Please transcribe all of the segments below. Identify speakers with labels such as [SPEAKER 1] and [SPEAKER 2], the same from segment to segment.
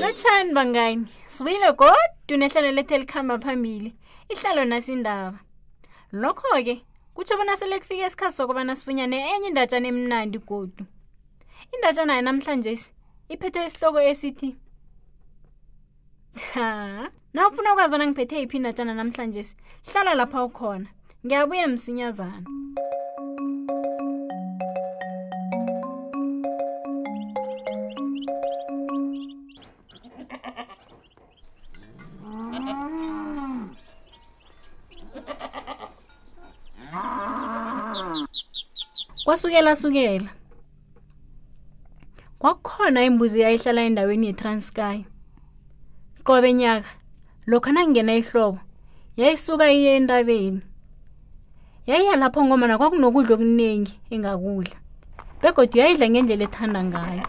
[SPEAKER 1] lotshani bangani sibuyile godu nehlelo lethu elikhamba phambili ihlalo nasindaba lokho-ke kutsho bona sele kufika isikhathi sokubana sifunyane enye indatshana emnandi godu indatshana yanamhlanje iphethe isihloko esithi ha na ufuna ukwazi bona ngiphethe yiphi indatshana namhlanje hlala lapha ukhona ngiyabuya msinyazana kwasukela sukela kwakukhona imbuzi yayihlala endaweni yetranskay qobe nyaka lokho nangingena ihlobo yayisuka iye entabeni yayiya lapho ngomana kwakunokudla okuningi engakudla begodwa yayidla ngendlela ethanda ngayo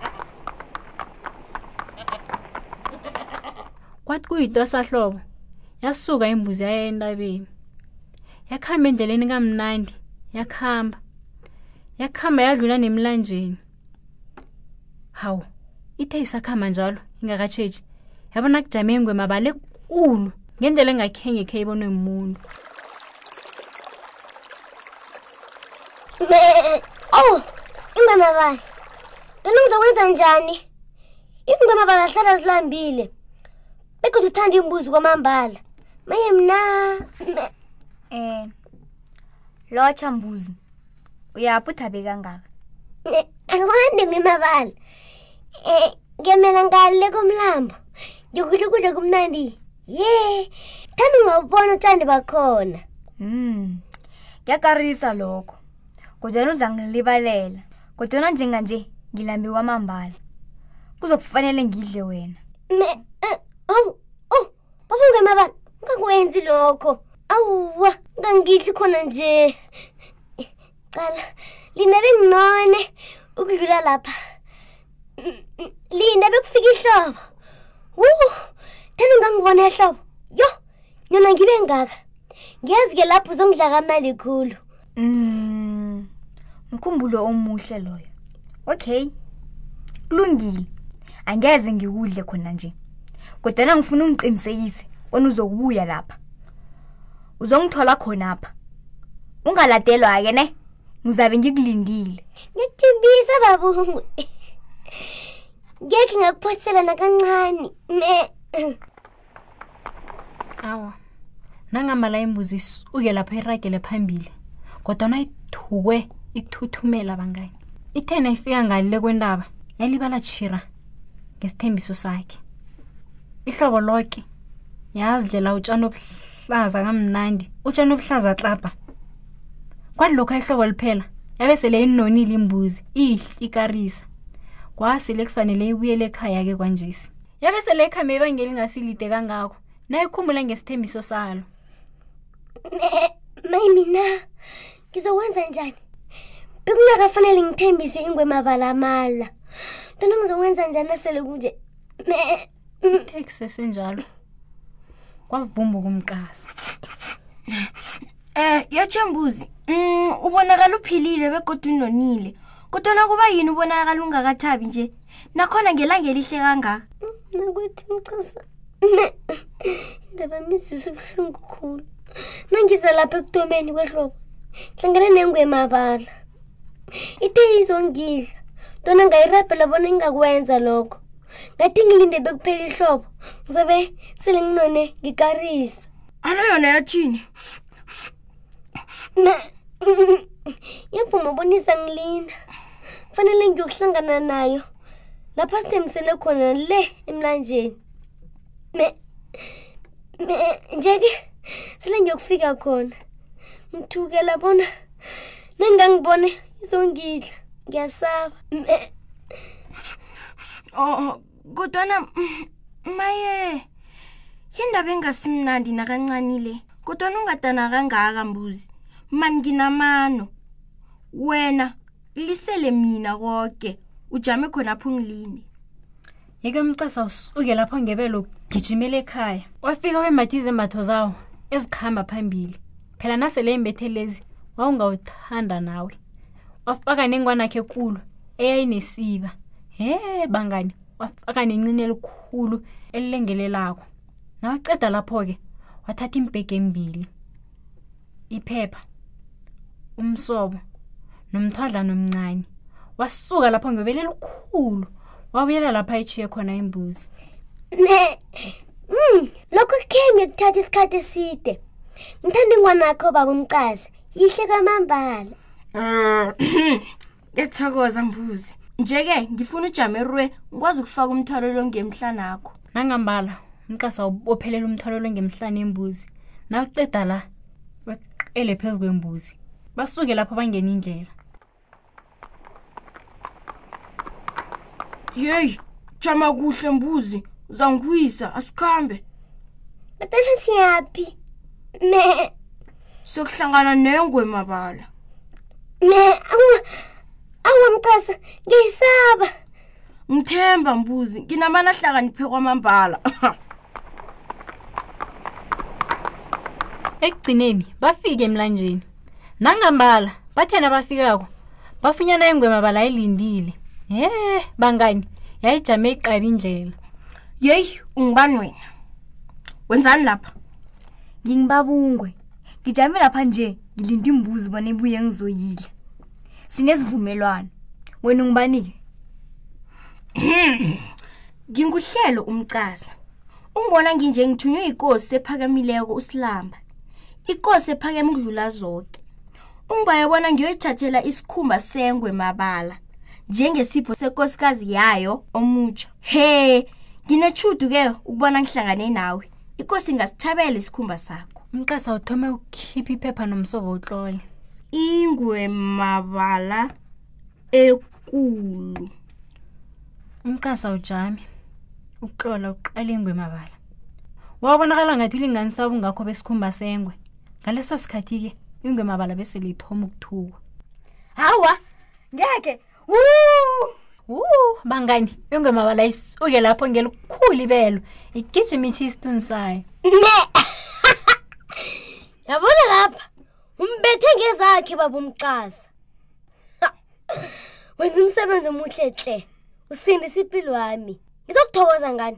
[SPEAKER 1] kwathi kuyitwasahlobo yasuka imbuzi yaya entabeni yakhamba endleleni kamnandi yakhamba yakhamba yadlula nemlanjeni hawu ithe isakhamba njalo ingakatshetshi yabona kujame ngwemabala ekulu ngendlela engakhenge khe ibonwe muntu
[SPEAKER 2] owu ingwemabala lona ngizokwenza njani ingwemabala hlala zilambile begodwa uthanda imbuzi kwamambala maye mna
[SPEAKER 3] um lotsha mbuzi uyaphi uthabe kangaka
[SPEAKER 2] angiwandi ngimabala um ngiyamela ngale komlambo ngikudla ukudla kumnandi ye thambi ngawubona utshandi bakhona
[SPEAKER 3] um ngiyakarisa lokho kodwana uza ngilibalela kodwana njenganje ngilambi kwamambala kuzokufanele ngidle wena
[SPEAKER 2] babuke maba ngakwenzi lokho awuwa ngangidli khona nje cala lina benginone ukudlula lapha lina bekufika ihlobo wu thana ungangibona ehlobo yo nyona ngibe ngaka ngiyazi-ke lapho uzongidla kamali khulu
[SPEAKER 3] Mm. Mkhumbulo omuhle loyo. Okay. Kulungile. Angeze ngikudle khona nje. Kodwa ngifuna ungiqinisekise onuzokubuya lapha. Uzongithola khona apha. Ungaladelwa ke ne? Ngizabe ngikulindile.
[SPEAKER 2] Ngithembisa babu. Ngeke ngakuphosela nakancane. Me.
[SPEAKER 1] awa nangambala imbuzi isuke lapho iragele phambili kodwana ithukwe ikuthuthumela bangani ithena ifika ngalile kwentaba yalibala tshira ngesithembiso sakhe ihlobo loke yazidlela utshani obuhlaza kamnandi utshani obuhlaza tlabha kwathi lokho ihlobo liphela yabe sele inonile imbuzi iyihle ikarisa kwasile kufanele ibuyele ekhaya-ke kwanjesi yabe sele ikhambe ibanga elingasilide kangako nayikhumbula ngesithembiso salo
[SPEAKER 2] mayi mina ngizokwenza njani bekungakafanele ngithembise ingwemabala amala tona ngizokwenza njani asele kunje
[SPEAKER 1] thekisesenjalo kwavumba
[SPEAKER 4] ukumqasa um yatshembuzi um ubonakala uphilile begodwa unonile kodwa nakuba yini ubonakala ungakathabi nje nakhona ngelanga elihle kangaka
[SPEAKER 2] nakuthi mxasa indaba mizwisa ubuhlungu khulu nangiza lapha ekutomeni kwehlobo hlangana nengwemabala ithe izongidla ntona ngayirabhela bona ingakwenza lokho ngathi ngilinde bekuphela ihlobo ngizobe sele nginone ngikarisa
[SPEAKER 4] alo yona yathini Ma,
[SPEAKER 2] yavuma bona izangilinda. Kufanele ngiyokuhlangana nayo. Lapha sithembisene khona le emlanjeni. Me, me, nje-ke sele ngiyokufika khona. Ngithukela bona nengangibone izongidla. Ngiyasaba. Me,
[SPEAKER 4] Oh, kodwana mm, maye yindaba engasimnandi nakancani le kodwana ungadana kangaka mbuzi mani nginamano wena lisele mina koke ujame khonapho ungilinde
[SPEAKER 1] yeke umcasa usuke lapho ngebelo ugijimela ekhaya wafika wembatha izembatho zawo ezikhamba phambili phela nasele imbethe lezi wawungawuthanda nawe wafaka nengwanakhe ekulu eyayinesiba he bangani wafaka nencini elikhulu elilengelelako nawaceda lapho-ke wathatha imbhege embili iphepha umsobo nomthwadla nomncane wasuka lapho ngebele elikhulu wabuyela lapha etshiye khona imbuzi
[SPEAKER 2] Mm, lokho kukhe ngikuthatha isikhathi eside ngithanda ingwanakho baba umcazi yihle kwamambala Ah,
[SPEAKER 4] ethokoza mbuzi nje-ke ngifuna ujame erwe ngikwazi ukufaka umthwalo lo ngemhlanakho
[SPEAKER 1] nangambala umqasa ophelela umthwalo lo ngemhlane embuzi nawuqeda la weqele phezu kwembuzi basuke lapho bangena indlela
[SPEAKER 4] yeyi jama kuhle mbuzi uzangiwisa asikhambe
[SPEAKER 2] batana siyaphi me
[SPEAKER 4] sokuhlangana nengwe mabala
[SPEAKER 2] me awu- awu mqasa ngiyisaba
[SPEAKER 4] ngithemba mbuzi nginamana ahlakaniphe kwamambala
[SPEAKER 1] ekugcineni bafike emlanjeni nangambala bathe nabafikako bafunyana ingwema balayilindile ye bangani yayijame iqala indlela
[SPEAKER 4] yeyi ungibani wena wenzani lapha
[SPEAKER 3] ngingibabungwe ngijame lapha nje ngilinde imbuzi bona ibuye ngizoyidla sinezivumelwano wena ungibani-ke
[SPEAKER 4] nginguhlelo umcaza ungibona nginje ngithunywe yikosi ephakamileko usilamba ikosi ephakeme ukudlula zoke ungwaye bona ngiyoyithathela isikhumba sengwe mabala njengesipho sekosikazi yayo omutsha he nginetshudu ke ukubona ngihlangane nawe ikosi ngasithabela isikhumba sakho
[SPEAKER 1] umqasa uthome ukukhipha iphepha nomsobo utlole
[SPEAKER 4] ingwe mabala ekulu
[SPEAKER 1] umqasa ujami ukuxola uqala ingwe mabala wabonakala ngathi ulinganisa ubungakho besikhumba sengwe ngaleso sikhathi-ke ingwe mabala bese lithoma ukuthukwa
[SPEAKER 3] hawa ngeke
[SPEAKER 1] wu bangani ingwe mabala isuke lapho ngelikhulu ibelo igijimitha isituni sayo
[SPEAKER 2] yabona lapha umbethe ngezakhe babumxasa wenza umsebenzi omuhle hle usindisa impilo wami ngizokuthokoza ngani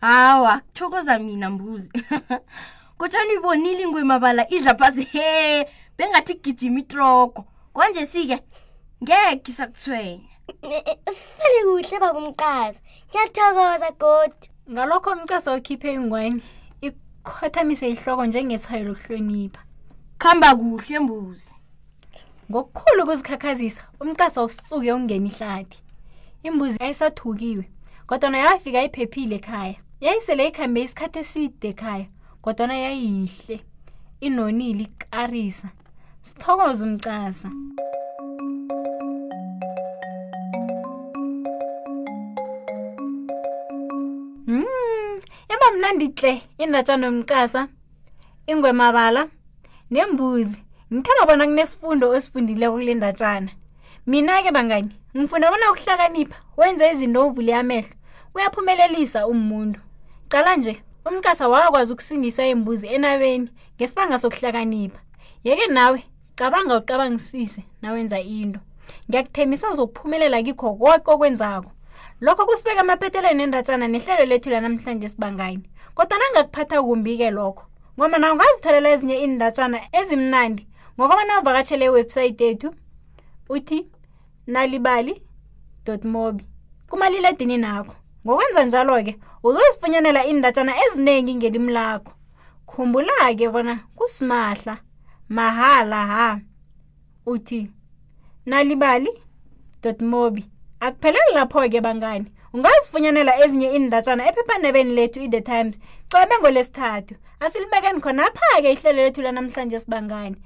[SPEAKER 4] hawa kuthokoza mina mbuzi kodwa nibonile ingwemabala idla phasi he bengathi gijima itroko kwanje sike
[SPEAKER 2] ngeke isakuthwenya sekuhle babomqazi ngiyathokoza godi
[SPEAKER 1] ngalokho umcasa okhiphe ingwani ikhothamise ihloko njengethwayo lokuhlonipha
[SPEAKER 4] khamba kuhle mbuzi
[SPEAKER 1] ngokukhulu ukuzikhakhazisa umcasa usuke ungena ihlathi imbuzi yayisathukiwe kodwana yafika iphephile ekhaya yayisele ikhambe isikhathi eside ekhaya kodwana yayihle inonile ikarisa sithokoze umcasa Mm, yaba mnandi tle indatshana yomcasa ingwemabala nembuzi ngithanda bona kunesifundo osifundileko kule ndatshana mina-ke bangani ngifunda bona ukuhlakanipha wenze izinto ovule amehlo uyaphumelelisa umuntu cala nje umcasa wakwazi ukusindisa imbuzi enabeni ngesibanga sokuhlakanipha yeke nawe cabanga ucabangisise nawenza into ngiyakuthembisa uzokuphumelela kikho konke okwenzako lokho kusibeka amaphetheleni endatshana nehlelo lethu lanamhlanje esibangayini kodwa nangakuphatha kumbi-ke lokho ngoba nawo ngazithalela ezinye iindatshana ezimnandi ngokoba nawuvakatshele iwebhsayithi yethu uthi nalibali mobi kumalile edini nakho ngokwenza njalo-ke uzozifunyanela iindatshana eziningi ngelimi lakho khumbula-ke bona kusimahla mahala ha uthi nalibali dotmobi akupheleli lapho-ke bangani ungazifunyanela ezinye iindatshana ephephandabeni lethu i-the times cobe ngolesithathu asilibekeni khonapha-ke ihlelo lethu lanamhlanje sibangani